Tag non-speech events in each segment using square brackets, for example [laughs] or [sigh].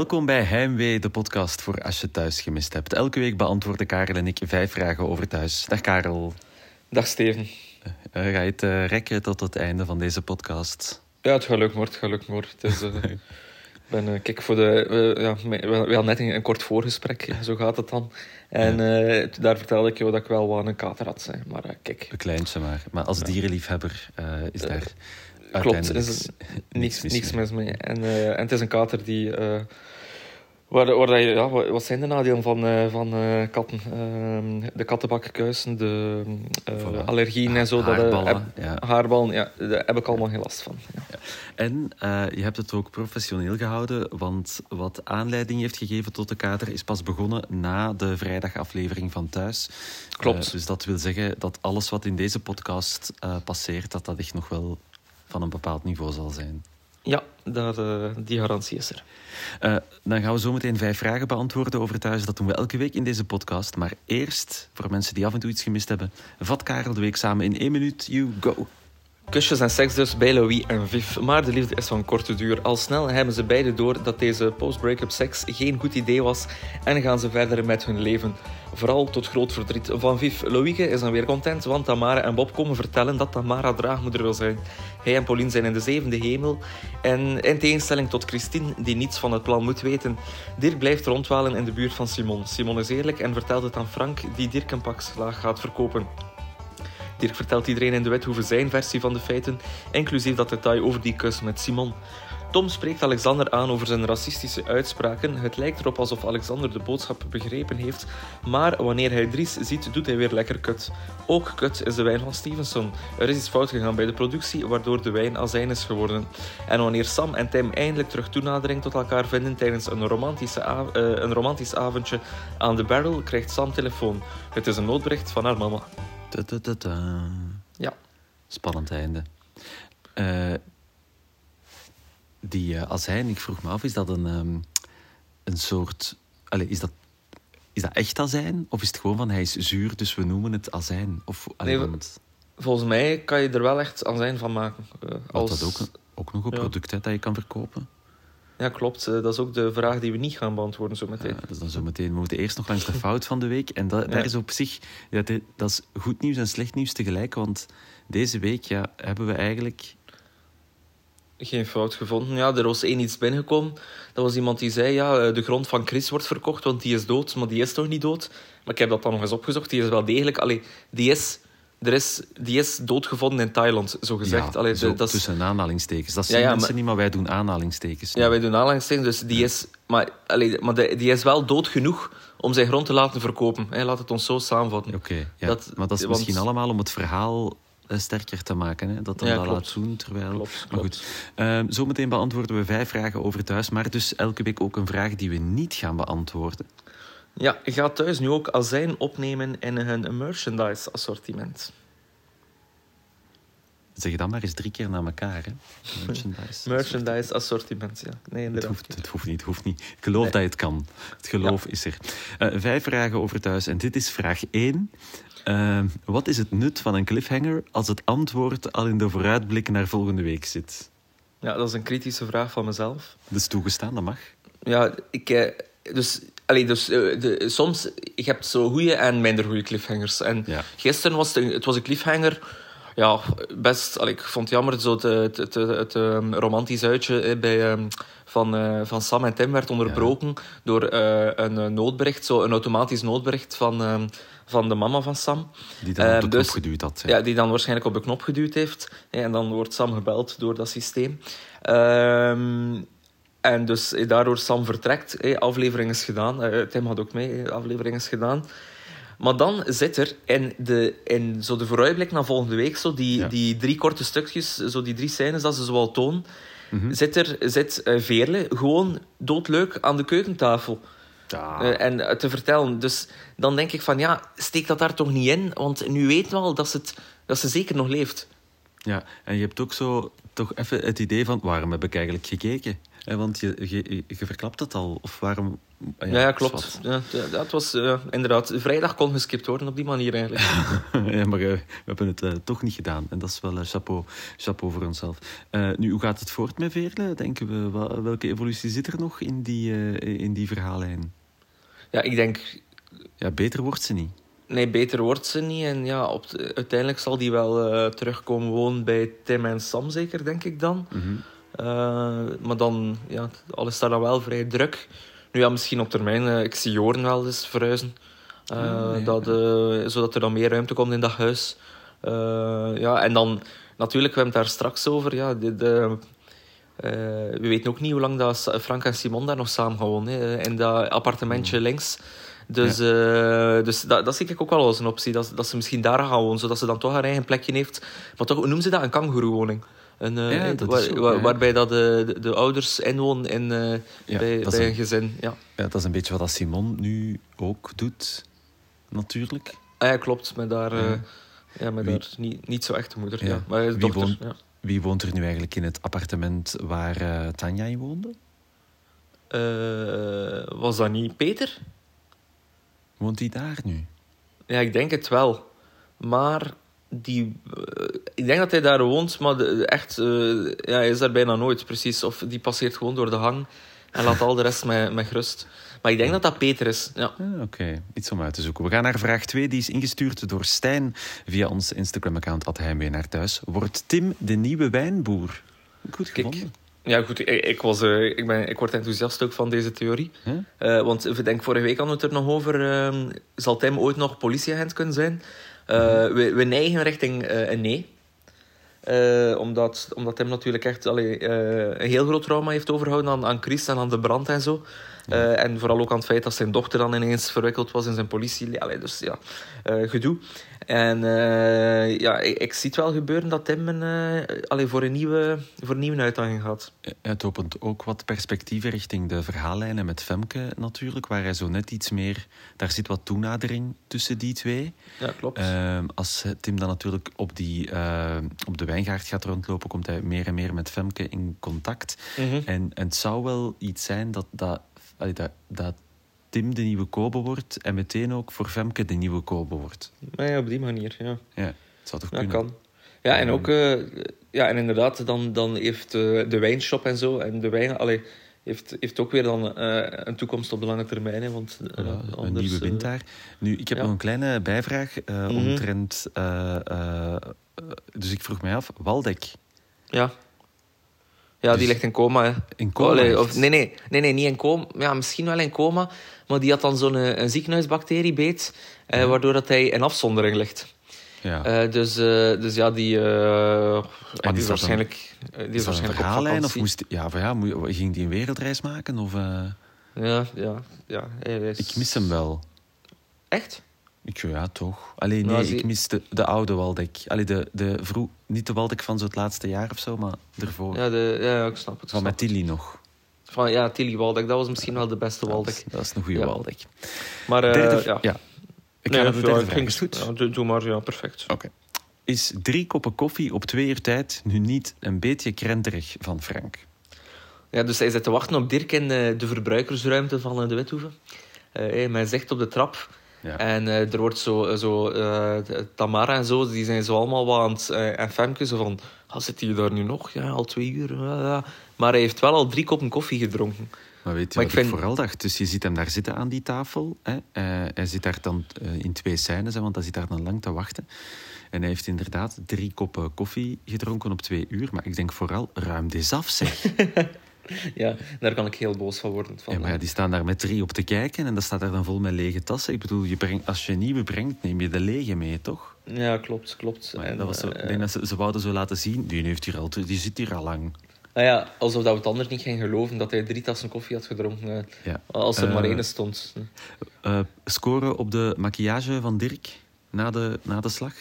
Welkom bij Heimwee, de podcast voor als je thuis gemist hebt. Elke week beantwoorden Karel en ik vijf vragen over thuis. Dag Karel. Dag Steven. Uh, ga je het uh, rekken tot het einde van deze podcast? Ja, het gaat lukken hoor. Het gaat lukken hoor. Het is, [laughs] uh, ben, kijk, voor de, ja, we, hadden net een, een, kort voorgesprek, zo gaat het dan. En ja. daar vertelde ik jou dat ik wel wat een kater had. Zijn. Maar kijk. Een kleintje maar. Maar als dierenliefhebber is daar Klopt, er is [laughs] niks, niks mis mee. En, uh, en het is een kater die. Uh, waar, waar je, ja, wat zijn de nadelen van, uh, van katten? Ehm, de kattenbakkuisen, de voilà. allergieën en zo. Haarballen. Dat, heb, ja. Haarballen, ja, daar heb ik allemaal geen last van. Ja. Ja. En je hebt het ook professioneel gehouden, want wat aanleiding heeft gegeven tot de kater is pas begonnen na de vrijdagaflevering van Thuis. Klopt. dus dat wil zeggen dat alles wat in deze podcast passeert, dat dat echt nog wel van een bepaald niveau zal zijn. Ja, dat, uh, die garantie is er. Uh, dan gaan we zo meteen vijf vragen beantwoorden over thuis. Dat doen we elke week in deze podcast. Maar eerst, voor mensen die af en toe iets gemist hebben, vat Karel de week samen in één minuut. You go. Kusjes en seks dus bij Louis en Viv. Maar de liefde is van korte duur. Al snel hebben ze beiden door dat deze post-breakup seks geen goed idee was en gaan ze verder met hun leven. Vooral tot groot verdriet van Viv. Louise is dan weer content, want Tamara en Bob komen vertellen dat Tamara draagmoeder wil zijn. Hij en Pauline zijn in de zevende hemel. En in tegenstelling tot Christine, die niets van het plan moet weten. Dirk blijft rondwalen in de buurt van Simon. Simon is eerlijk en vertelt het aan Frank, die Dirk een pak slaag gaat verkopen. Dirk vertelt iedereen in de Wethoeven zijn versie van de feiten, inclusief dat detail over die kus met Simon. Tom spreekt Alexander aan over zijn racistische uitspraken. Het lijkt erop alsof Alexander de boodschap begrepen heeft, maar wanneer hij Dries ziet, doet hij weer lekker kut. Ook kut is de wijn van Stevenson. Er is iets fout gegaan bij de productie, waardoor de wijn azijn is geworden. En wanneer Sam en Tim eindelijk terug toenadering tot elkaar vinden tijdens een, romantische uh, een romantisch avondje aan de barrel, krijgt Sam telefoon. Het is een noodbericht van haar mama. Ja. Spannend einde. Uh, die uh, azijn, ik vroeg me af, is dat een, um, een soort... Allez, is, dat, is dat echt azijn? Of is het gewoon van hij is zuur, dus we noemen het azijn? Of, nee, want... Volgens mij kan je er wel echt azijn van maken. Uh, als... Dat ook, een, ook nog een product ja. dat je kan verkopen? Ja, klopt. Dat is ook de vraag die we niet gaan beantwoorden zo meteen. Ja, dat is dan zo meteen. We moeten eerst nog langs de [laughs] fout van de week. En dat, ja. daar is op zich... Ja, dat is goed nieuws en slecht nieuws tegelijk. Want deze week ja, hebben we eigenlijk... Geen fout gevonden. Ja, er was één iets binnengekomen. Dat was iemand die zei, ja, de grond van Chris wordt verkocht, want die is dood. Maar die is toch niet dood? Maar ik heb dat dan nog eens opgezocht. Die is wel degelijk... Allee, die is... Er is, die is doodgevonden in Thailand, zo gezegd. Ja, Allee, zo, de, dat is... tussen aanhalingstekens. Dat zien Ja, ja, mensen maar- niet, maar wij doen aanhalingstekens. Ja, wij doen aanhalingstekens, dus die is... Maar, allee, maar die is wel dood genoeg om zijn grond te laten verkopen. Hè, laat het ons zo samenvatten. Oké, ja. Dat- maar dat is want- misschien allemaal om het verhaal eh, sterker te maken. Hè? Dat dan Ja, dat klopt. laat doen, terwijl... Klopt, Maar goed, Ehm, zometeen beantwoorden we vijf vragen over thuis, maar dus elke week ook een vraag die we niet gaan beantwoorden. Ja, gaat thuis nu ook azijn opnemen in hun merchandise assortiment. Zeg dan maar eens drie keer naar elkaar, hè. [laughs] Merchandise. Merchandise assortiment, ja. Nee, Het hoeft, het hoeft niet, het hoeft niet. Ik geloof dat je het kan. Het geloof is er. Eh, vijf vragen over thuis. En dit is vraag één. Eh, wat is het nut van een cliffhanger als het antwoord al in de vooruitblik naar volgende week zit? Ja, dat is een kritische vraag van mezelf. Dat is toegestaan, dat mag. Ja, ik... eh, Dus, allee, dus eh, de, soms... Je hebt zo goede en minder goede cliffhangers. En Ja. gisteren was het, een- het was een cliffhanger... Ja, best... Allee, ik vond het jammer, zo het, het, het, ehm, romantisch uitje eh, bij, ehm, van, van Sam en Tim werd onderbroken door een noodbericht, zo een automatisch noodbericht van, ehm, van de mama van Sam. Die dan op Ehm, de dus- knop geduwd had. Ja, die dan waarschijnlijk op de knop geduwd heeft. En dan wordt Sam gebeld door dat systeem. Ehm, en dus eh, daardoor Sam vertrekt. hè, Aflevering is gedaan. Eh, Tim had ook mee. hè, Aflevering is gedaan. Maar dan zit er in, de, in zo de vooruitblik naar volgende week, zo die, Ja. die drie korte stukjes, zo die drie scènes dat ze zo al tonen, Mhm. zit er zit, eh, Veerle gewoon doodleuk aan de keukentafel. Ja. Eh, en eh, te vertellen. Dus dan denk ik van, ja, steek dat daar toch niet in? Want nu weten we al dat ze, het, dat ze zeker nog leeft. Ja, en je hebt ook zo toch even het idee van waarom heb ik eigenlijk gekeken? hè, want je, je, je verklapt het al. Of waarom... Ja, ja, klopt. Ja, het was eh, inderdaad... Vrijdag kon geskipt worden op die manier eigenlijk. [laughs] ja, maar eh, we hebben het eh, toch niet gedaan. En dat is wel eh, chapeau, chapeau voor onszelf. Eh, nu, hoe gaat het voort met Veerle? Denken we, welke evolutie zit er nog in die, eh, in die verhaallijn? Ja, ik denk... Ja, beter wordt ze niet. Nee, beter wordt ze niet. En ja, op de- uiteindelijk zal die wel eh, terugkomen wonen bij Tim en Sam, zeker, denk ik dan. Mhm. Eh, maar dan, ja, alles staat dan wel vrij druk. Nu ja, misschien op termijn, eh, ik zie Joren wel eens verhuizen. Dat, zodat er dan meer ruimte komt in dat huis. Ja, en dan, natuurlijk, we hebben het daar straks over. Ja, de, de, eh, we weten ook niet hoe lang dat Frank en Simon daar nog samen gaan wonen. hè, in dat appartementje links. Dus, eh, dus dat, dat zie ik ook wel als een optie. Dat, dat ze misschien daar gaan wonen, zodat ze dan toch haar eigen plekje heeft. Maar toch, hoe noemen ze dat? Een kangoeroewoning. Een, eh, Ja, dat waar- is zo, waar- ja. waarbij dat de, de, de ouders inwonen in, Ja, bij, bij een- een gezin. Ja. Ja, dat is een beetje wat dat Simon nu ook doet, natuurlijk. Ah, ja, klopt. Met daar, Ja. daar niet, niet zo echt de moeder. Ja. Ja. Maar dochter. woont- Ja. Wie woont er nu eigenlijk in het appartement waar eh, Tanja in woonde? Eh, was dat niet Peter? Woont hij daar nu? Ja, ik denk het wel. Maar die, eh, ik denk dat hij daar woont, maar de, echt, ja, hij is daar bijna nooit, precies. Of die passeert gewoon door de hang en laat al de rest met, met gerust. Maar ik denk dat dat Peter is. Ja. Ah, Oké, iets om uit te zoeken. We gaan naar vraag 2. Die is ingestuurd door Stijn via ons Instagram-account Heimwee naar thuis. Wordt Tim de nieuwe wijnboer? Goed Kijk, gevonden. Ja, goed. Ik, ik, was, eh, ik, ben, ik word enthousiast ook van deze theorie. Huh? Eh, want ik denk, vorige week hadden we het er nog over. ehm, zal Tim ooit nog politieagent kunnen zijn? Eh, we, we neigen richting een nee. Eh, omdat, omdat Tim natuurlijk echt allee, eh, een heel groot trauma heeft overgehouden aan, aan Chris en aan de brand en zo. Eh, en vooral ook aan het feit dat zijn dochter dan ineens verwikkeld was in zijn politie. Allee, dus ja, gedoe. En eh, ja, ik, ik zie het wel gebeuren dat Tim een, eh, allee, voor, een nieuwe, voor een nieuwe uitdaging gaat. Het opent ook wat perspectieven richting de verhaallijnen met Femke natuurlijk, waar hij zo net iets meer... Daar zit wat toenadering tussen die twee. Ja, klopt. Ehm, als Tim dan natuurlijk op, die, eh, op de wijngaard gaat rondlopen, komt hij meer en meer met Femke in contact. Mhm. En, en het zou wel iets zijn dat, dat, dat, dat Tim de nieuwe Kobe wordt en meteen ook voor Femke de nieuwe Kobe wordt. Maar ja, op die manier, ja. Ja, het zou toch Ja, kunnen? kan. Ja, en ook, eh, ja, en inderdaad, dan, dan heeft eh, de wijnshop en zo, en de wijn, allee, heeft, heeft ook weer dan eh, een toekomst op de lange termijn. Hè, want Voilà, een nieuwe wind daar. Nu, ik heb ja. nog een kleine bijvraag Mhm. omtrent... dus ik vroeg mij af, Waldek ja. Ja, die Dus- ligt in coma, hè. in coma Allee, of, nee, nee, nee, nee, niet in coma. Ja, misschien wel in coma. Maar die had dan zo'n eh, een ziekenhuisbacterie beet, eh, waardoor dat hij in afzondering ligt. Ja. Eh, dus, eh, dus ja, die, maar die is waarschijnlijk, eh, die is is een waarschijnlijk op verhaallijn? Of moest, ja, ja, ging die een wereldreis maken? Of, Ja, ja, ja. hij is- Ik mis hem wel. Echt? Ik, ja, toch. Alleen nee, ik mis de, de oude Waldek. Allee, de, de vroeg, niet de Waldek van zo het laatste jaar of zo, maar ervoor. Ja, de, ja, ik snap het. van met Tilly nog. Van, ja, Tilly Waldek, dat was misschien wel de beste Dat Waldek. is, dat is een goede Ja. Waldek. Maar eh, Derde, ja. ja. Ik Nee, de derde ging- goed? Ja, doe, doe maar, ja, perfect. Oké. Is drie koppen koffie op twee uur tijd nu niet een beetje krenterig van Frank? Ja, dus hij zit te wachten op Dirk in eh, de verbruikersruimte van eh, de Withoeven. Eh men zegt op de trap. Ja. En eh, er wordt zo, zo eh, Tamara en zo, die zijn zo allemaal wat aan het... eh, en Femke zo van, ah, zit hij daar nu nog? Ja, al twee uur. Maar hij heeft wel al drie koppen koffie gedronken. Maar weet je Maar wat ik ik, vind- vooral dacht? Dus je ziet hem daar zitten aan die tafel. Hè? Eh, hij zit daar dan eh, in twee scènes, hè, want hij zit daar dan lang te wachten. En hij heeft inderdaad drie koppen koffie gedronken op twee uur. Maar ik denk vooral, ruim dit af, zeg. [laughs] Ja, daar kan ik heel boos van worden. Van, Ja, maar ja, die staan daar met drie op te kijken en dat staat daar dan vol met lege tassen. Ik bedoel, je brengt, als je nieuwe brengt, neem je de lege mee, toch? Ja, klopt, klopt. Maar En, dat was zo, eh, ik denk dat ze, ze wouden zo laten zien, die, heeft hier al, die zit hier al lang. Nou ja, alsof dat we het anders niet gingen geloven dat hij drie tassen koffie had gedronken. eh, Ja. Als er Eh, maar één stond. Eh, scoren op de maquillage van Dirk na de, na de slag?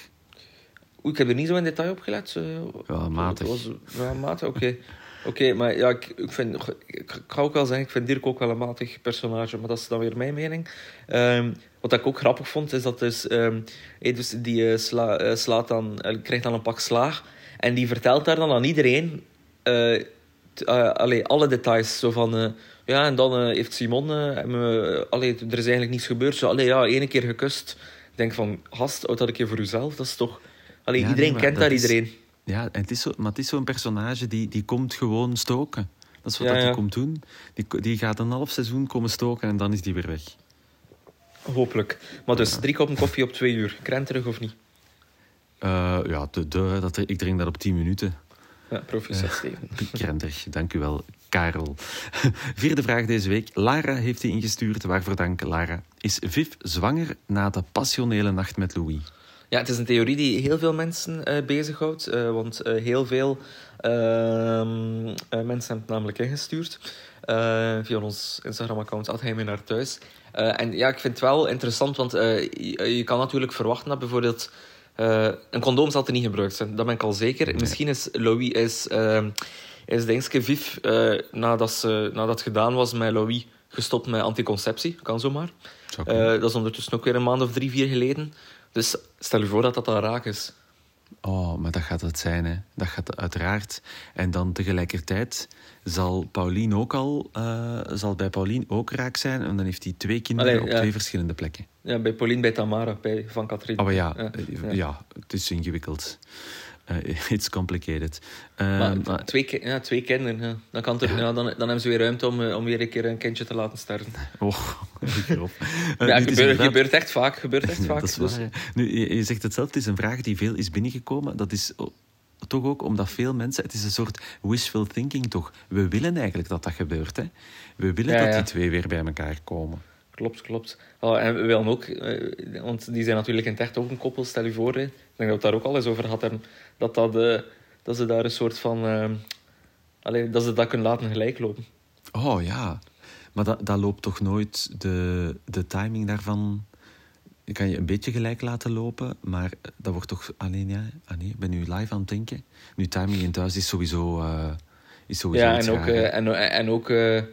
Ik heb er niet zo in detail op gelet. eh. Ja, matig. Was, ja, matig, oké. [laughs] Oké, maar ja, ik, ik, vind, ik, ik ga ook wel zeggen, ik vind Dirk ook wel een matig personage, maar dat is dan weer mijn mening. Ehm, wat ik ook grappig vond, is dat dus, ehm, hey, dus die eh, sla, eh, slaat dan, eh, krijgt dan een pak slaag en die vertelt daar dan aan iedereen, t- allee, alle details. Zo van, ja, en dan heeft Simon... allee, er is eigenlijk niets gebeurd. Zo, allee, ja, ene keer gekust. Ik denk van, gast, houd dat een keer voor uzelf. Dat is toch... Allee, Ja, iedereen nee, kent dat daar is- iedereen. Ja, en het is zo, maar het is zo'n personage die, die komt gewoon stoken. Dat is wat Ja, dat hij ja. komt doen. Die, die gaat een half seizoen komen stoken en dan is die weer weg. Hopelijk. Maar dus, drie koppen koffie op twee uur. Krenterig of niet? Eh, ja, de, de, dat, ik drink dat op 10 minuten. Ja, proficiat, Steven. [laughs] Krentig, dank u wel, Karel. [laughs] Vierde vraag deze week. Lara heeft die ingestuurd. Waarvoor dank, Lara. Is Viv zwanger na de passionele nacht met Louis? Ja, het is een theorie die heel veel mensen eh bezighoudt. eh, want eh, heel veel ehm, eh, mensen hebben het namelijk ingestuurd. via ons Instagram-account, had hij mee naar thuis. En ja, ik vind het wel interessant, want je, je kan natuurlijk verwachten dat bijvoorbeeld... een condoom zal er niet gebruikt zijn, dat ben ik al zeker. Misschien is Louis... Is, ehm, is Dingske Viv, nadat, ze, nadat het gedaan was met Louis, gestopt met anticonceptie. Kan zomaar. Eh, dat is ondertussen ook weer een maand of drie, vier geleden. Dus stel je voor dat dat al raak is. Oh, maar dat gaat het zijn, hè. Dat gaat het uiteraard. En dan tegelijkertijd zal Paulien ook al... eh, zal bij Paulien ook raak zijn. En dan heeft hij twee kinderen Allee, op ja. twee verschillende plekken. Ja, bij Pauline, bij Tamara, bij Van Katrien. Oh, maar ja, Ja, eh, ja. ja. het is ingewikkeld. Eh, [laughs] it's complicated. Eh, Maar, maar- twee, ki- ja, twee kinderen, ja. Dan, kan er, ja. dan, dan hebben ze weer ruimte om, eh, om weer een keer een kindje te laten sterven. [laughs] Oh. [laughs] Eh, ja, gebeurt, inderdaad- gebeurt echt vaak. Gebeurt echt vaak. Dus-. Nu, je, je zegt het zelf, het is een vraag die veel is binnengekomen. Dat is toch ook omdat veel mensen... Het is een soort wishful thinking, toch? We willen eigenlijk dat dat gebeurt, hè? We willen Ja, dat ja. die twee weer bij elkaar komen. Klopt, klopt. Oh, en we willen ook, want die zijn natuurlijk in het echt ook een koppel, stel je voor. Hè. Ik denk dat we het daar ook al eens over gehad hebben. Dat, dat, eh, dat ze daar een soort van. eh, dat ze dat kunnen laten gelijklopen. Oh, ja. Maar dat, dat loopt toch nooit... De, de timing daarvan... Je kan je een beetje gelijk laten lopen, maar dat wordt toch alleen... Ja, ah nee, ik ben nu live aan het denken. Nu, timing in thuis is sowieso... eh, is sowieso Ja, en ook, en, en ook, ook,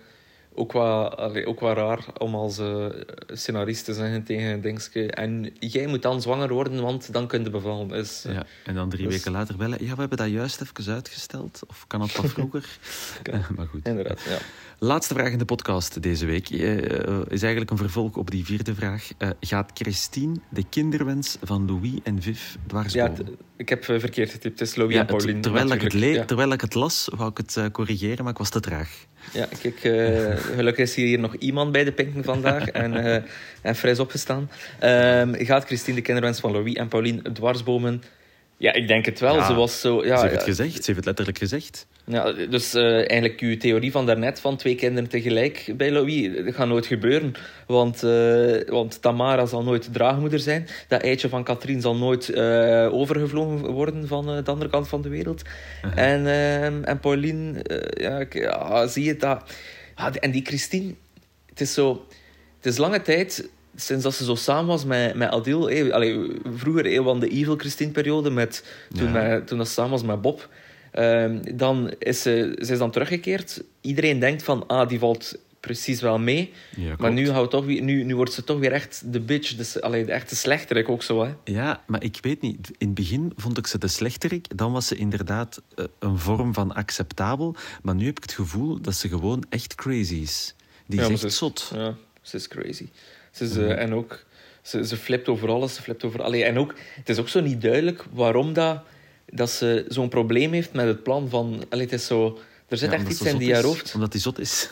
wat, allee, ook wat raar om als eh, scenarist te zeggen tegen een dingske. En jij moet dan zwanger worden, want dan kun je bevallen. Dus, eh, Ja, en dan drie Dus- weken later bellen. Ja, we hebben dat juist even uitgesteld. Of kan het wat [laughs] vroeger? [laughs] Maar goed. Inderdaad, ja. Laatste vraag in de podcast deze week eh, eh, is eigenlijk een vervolg op die vierde vraag. Eh, gaat Christine de kinderwens van Louis en Viv ja dwarsbomen? t- ik heb verkeerd getypt. Het is Louis Ja, en Pauline. terwijl, ik het Ja. terwijl ik het las, wou ik het corrigeren, maar ik was te traag. Ja, kijk, gelukkig is hier nog iemand bij de pinken vandaag [laughs] en, eh, en fris opgestaan. Ehm, gaat Christine de kinderwens van Louis en Pauline dwarsbomen? Ja, ik denk het wel. Ja, Ze was zo... Ja, ze heeft het gezegd, ze heeft het letterlijk gezegd. Ja, dus eh, eigenlijk uw theorie van daarnet van twee kinderen tegelijk bij Louis, dat gaat nooit gebeuren. Want, eh, want Tamara zal nooit draagmoeder zijn. Dat eitje van Katrien zal nooit eh, overgevlogen worden van de andere kant van de wereld. En, en Pauline, ja, ik- ja, zie je dat... Ah, en die Christine, het is zo... Het is lange tijd sinds dat ze zo samen was met, met Adil. eh, allee, vroeger eh, van de Evil Christine-periode, met, toen, Ja. met, toen dat ze samen was met Bob. Ehm, dan is ze, ze is dan teruggekeerd. Iedereen denkt van, ah, die valt precies wel mee. Ja, maar nu, houdt toch weer, nu, nu wordt ze toch weer echt de bitch. Dus, allee, de echte slechterik ook zo, hè. Ja, maar ik weet niet. In het begin vond ik ze de slechterik. Dan was ze inderdaad eh, een vorm van acceptabel. Maar nu heb ik het gevoel dat ze gewoon echt crazy is. Die Ja, is echt ze is- zot. Ja, ze is crazy. Ze is, eh, en ook, ze, ze flipt over alles. Ze flipt over... Allee, en ook, het is ook zo niet duidelijk waarom dat, dat ze zo'n probleem heeft met het plan van... Allee, het is zo... Er zit Ja, echt iets in die haar hoofd. Omdat hij zot is.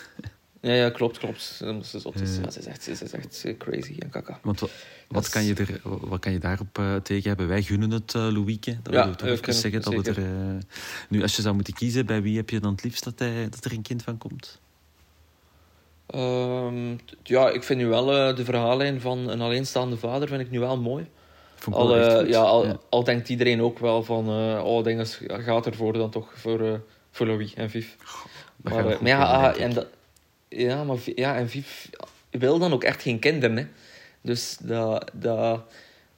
Ja, ja, klopt, klopt. Omdat ze zot is. Ja. Ze is echt, ze is echt crazy en kaka. Want wat, kan je er, wat kan je daarop eh, tegen hebben? Wij gunnen het, uh, Louieke. Dat Ja, toch even zeggen. Dat we er, nu, als je zou moeten kiezen, bij wie heb je dan het liefst dat, hij, dat er een kind van komt? Ehm, ja, ik vind nu wel eh, de verhaallijn van een alleenstaande vader vind ik nu wel mooi. Al, goed. ja, al, Ja. al denkt iedereen ook wel van... eh oh, dinges gaat ervoor dan toch voor, voor Louis en Viv. Maar, maar ja, ah, en dat, ja, maar, ja, en Viv wil dan ook echt geen kinderen. Hè. Dus, dat, dat,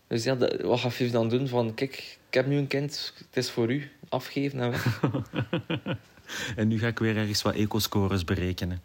dus ja, dat, wat gaat Viv dan doen? Van, kijk, ik heb nu een kind, het is voor u. Afgeven en weg. [laughs] En nu ga ik weer ergens wat ecoscores berekenen.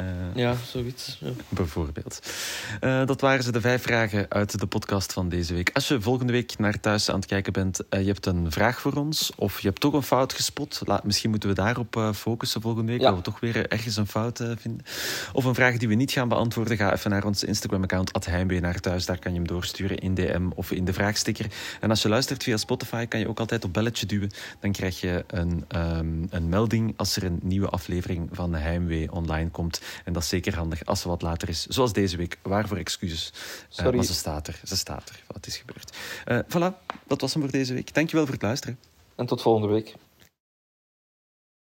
Uh, ja, zoiets. Ja. Bijvoorbeeld. Uh, dat waren ze de vijf vragen uit de podcast van deze week. Als je volgende week naar thuis aan het kijken bent, uh, je hebt een vraag voor ons, of je hebt toch een fout gespot, Laat, misschien moeten we daarop focussen volgende week, ja. dat we toch weer ergens een fout vinden. Of een vraag die we niet gaan beantwoorden, ga even naar ons Instagram-account, Heimwee naar thuis. Daar kan je hem doorsturen in DM of in de vraagsticker. En als je luistert via Spotify, kan je ook altijd op belletje duwen. Dan krijg je een, um, een melding als er een nieuwe aflevering van Heimwee online komt. En dat is zeker handig als ze wat later is. Zoals deze week. Waarvoor excuses. Uh, maar ze staat er. Ze staat er. Wat is gebeurd. Uh, voilà, dat was hem voor deze week. Dankjewel voor het luisteren. En tot volgende week.